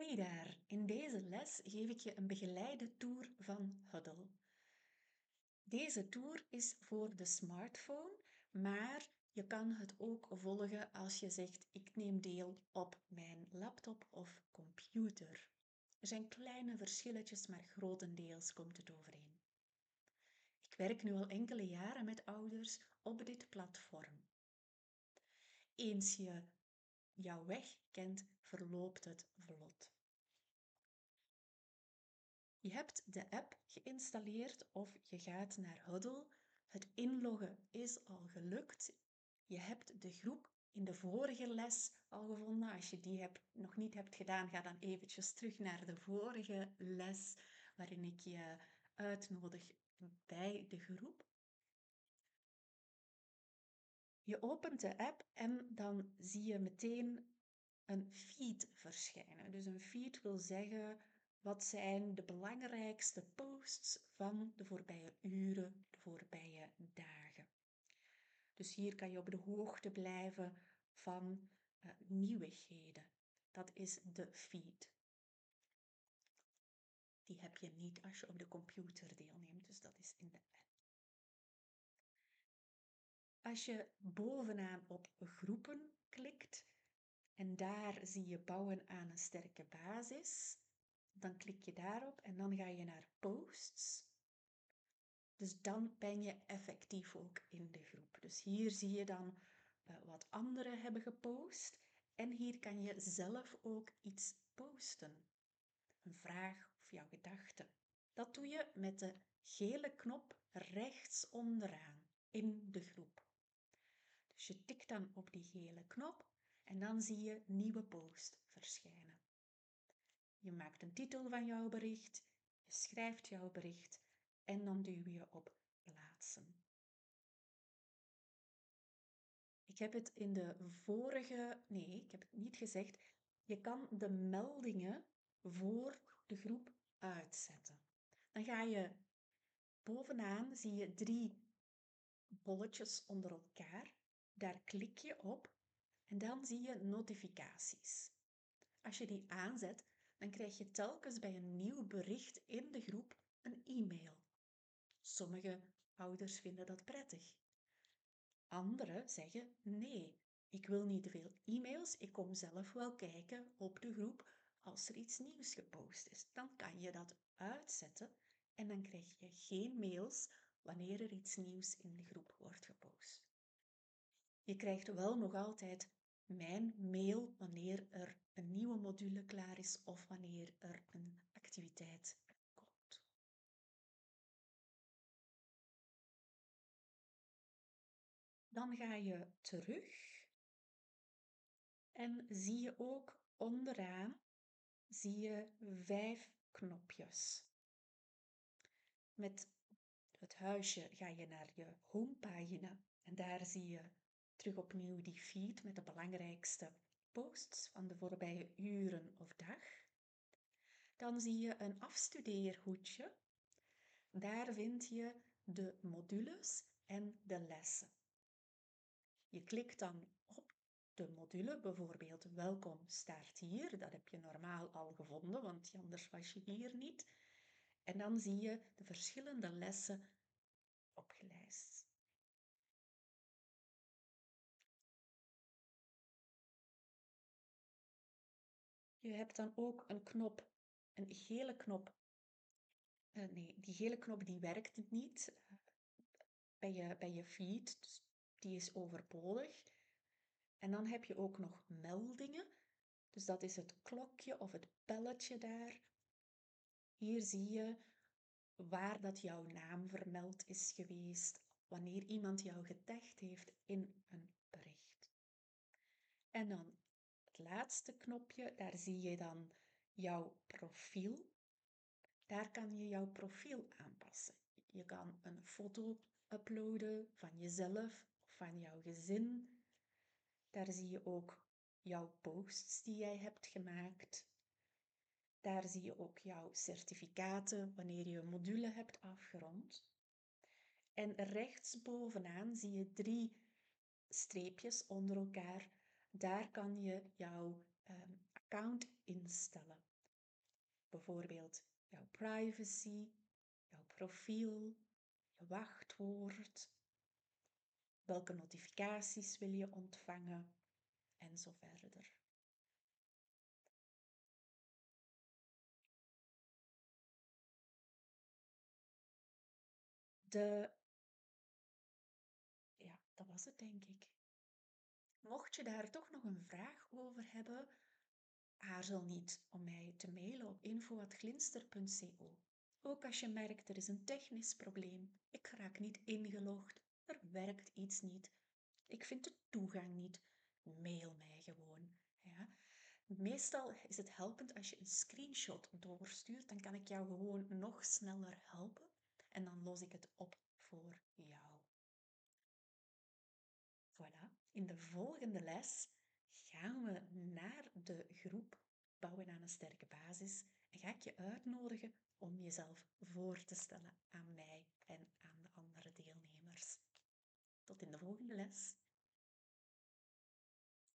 Hey daar, in deze les geef ik je een begeleide tour van Huddle. Deze tour is voor de smartphone, maar je kan het ook volgen als je zegt ik neem deel op mijn laptop of computer. Er zijn kleine verschilletjes, maar grotendeels komt het overeen. Ik werk nu al enkele jaren met ouders op dit platform. Eens je jouw weg kent, verloopt het vlot. Je hebt de app geïnstalleerd of je gaat naar Huddle. Het inloggen is al gelukt. Je hebt de groep in de vorige les al gevonden. Als je die nog niet hebt gedaan, ga dan eventjes terug naar de vorige les waarin ik je uitnodig bij de groep. Je opent de app en dan zie je meteen een feed verschijnen. Dus een feed wil zeggen wat zijn de belangrijkste posts van de voorbije uren, de voorbije dagen. Dus hier kan je op de hoogte blijven van uh, nieuwigheden. Dat is de feed. Die heb je niet als je op de computer deelneemt, dus dat Als je bovenaan op groepen klikt en daar zie je bouwen aan een sterke basis, dan klik je daarop en dan ga je naar posts. Dus dan ben je effectief ook in de groep. Dus hier zie je dan uh, wat anderen hebben gepost. En hier kan je zelf ook iets posten. Een vraag of jouw gedachte. Dat doe je met de gele knop rechts onderaan in de groep. Dus je tikt dan op die gele knop en dan zie je nieuwe post verschijnen. Je maakt een titel van jouw bericht, je schrijft jouw bericht en dan duw je op plaatsen. Ik heb het in de vorige, nee, ik heb het niet gezegd. Je kan de meldingen voor de groep uitzetten. Dan ga je bovenaan zie je drie bolletjes onder elkaar. Daar klik je op en dan zie je notificaties. Als je die aanzet, dan krijg je telkens bij een nieuw bericht in de groep een e-mail. Sommige ouders vinden dat prettig. Anderen zeggen nee, ik wil niet te veel e-mails, ik kom zelf wel kijken op de groep als er iets nieuws gepost is. Dan kan je dat uitzetten en dan krijg je geen mails wanneer er iets nieuws in de groep wordt gepost. Je krijgt wel nog altijd mijn mail wanneer er een nieuwe module klaar is of wanneer er een activiteit komt. Dan ga je terug en zie je ook onderaan zie je vijf knopjes. Met het huisje ga je naar je homepagina en daar zie je terug opnieuw die feed met de belangrijkste posts van de voorbije uren of dag. Dan zie je een afstudeerhoedje. Daar vind je de modules en de lessen. Je klikt dan op de module, bijvoorbeeld welkom start hier. Dat heb je normaal al gevonden, want anders was je hier niet. En dan zie je de verschillende lessen Je hebt dan ook een knop, een gele knop. Uh, nee, die gele knop die werkt niet uh, bij, je, bij je feed, dus die is overbodig. En dan heb je ook nog meldingen. Dus dat is het klokje of het belletje daar. Hier zie je waar dat jouw naam vermeld is geweest, wanneer iemand jou getagd heeft in een bericht. En dan laatste knopje, daar zie je dan jouw profiel. Daar kan je jouw profiel aanpassen. Je kan een foto uploaden van jezelf of van jouw gezin. Daar zie je ook jouw posts die jij hebt gemaakt. Daar zie je ook jouw certificaten wanneer je module hebt afgerond. En rechtsbovenaan zie je drie streepjes onder elkaar daar kan je jouw um, account instellen. Bijvoorbeeld jouw privacy, jouw profiel, je wachtwoord, welke notificaties wil je ontvangen en zo verder. De... Ja, dat was het denk ik. Mocht je daar toch nog een vraag over hebben, aarzel niet om mij te mailen op info.glinster.co. Ook als je merkt er is een technisch probleem, ik raak niet ingelogd, er werkt iets niet, ik vind de toegang niet, mail mij gewoon. Ja? Meestal is het helpend als je een screenshot doorstuurt, dan kan ik jou gewoon nog sneller helpen en dan los ik het op voor jou. Voilà. In de volgende les gaan we naar de groep Bouwen aan een sterke basis en ga ik je uitnodigen om jezelf voor te stellen aan mij en aan de andere deelnemers. Tot in de volgende les.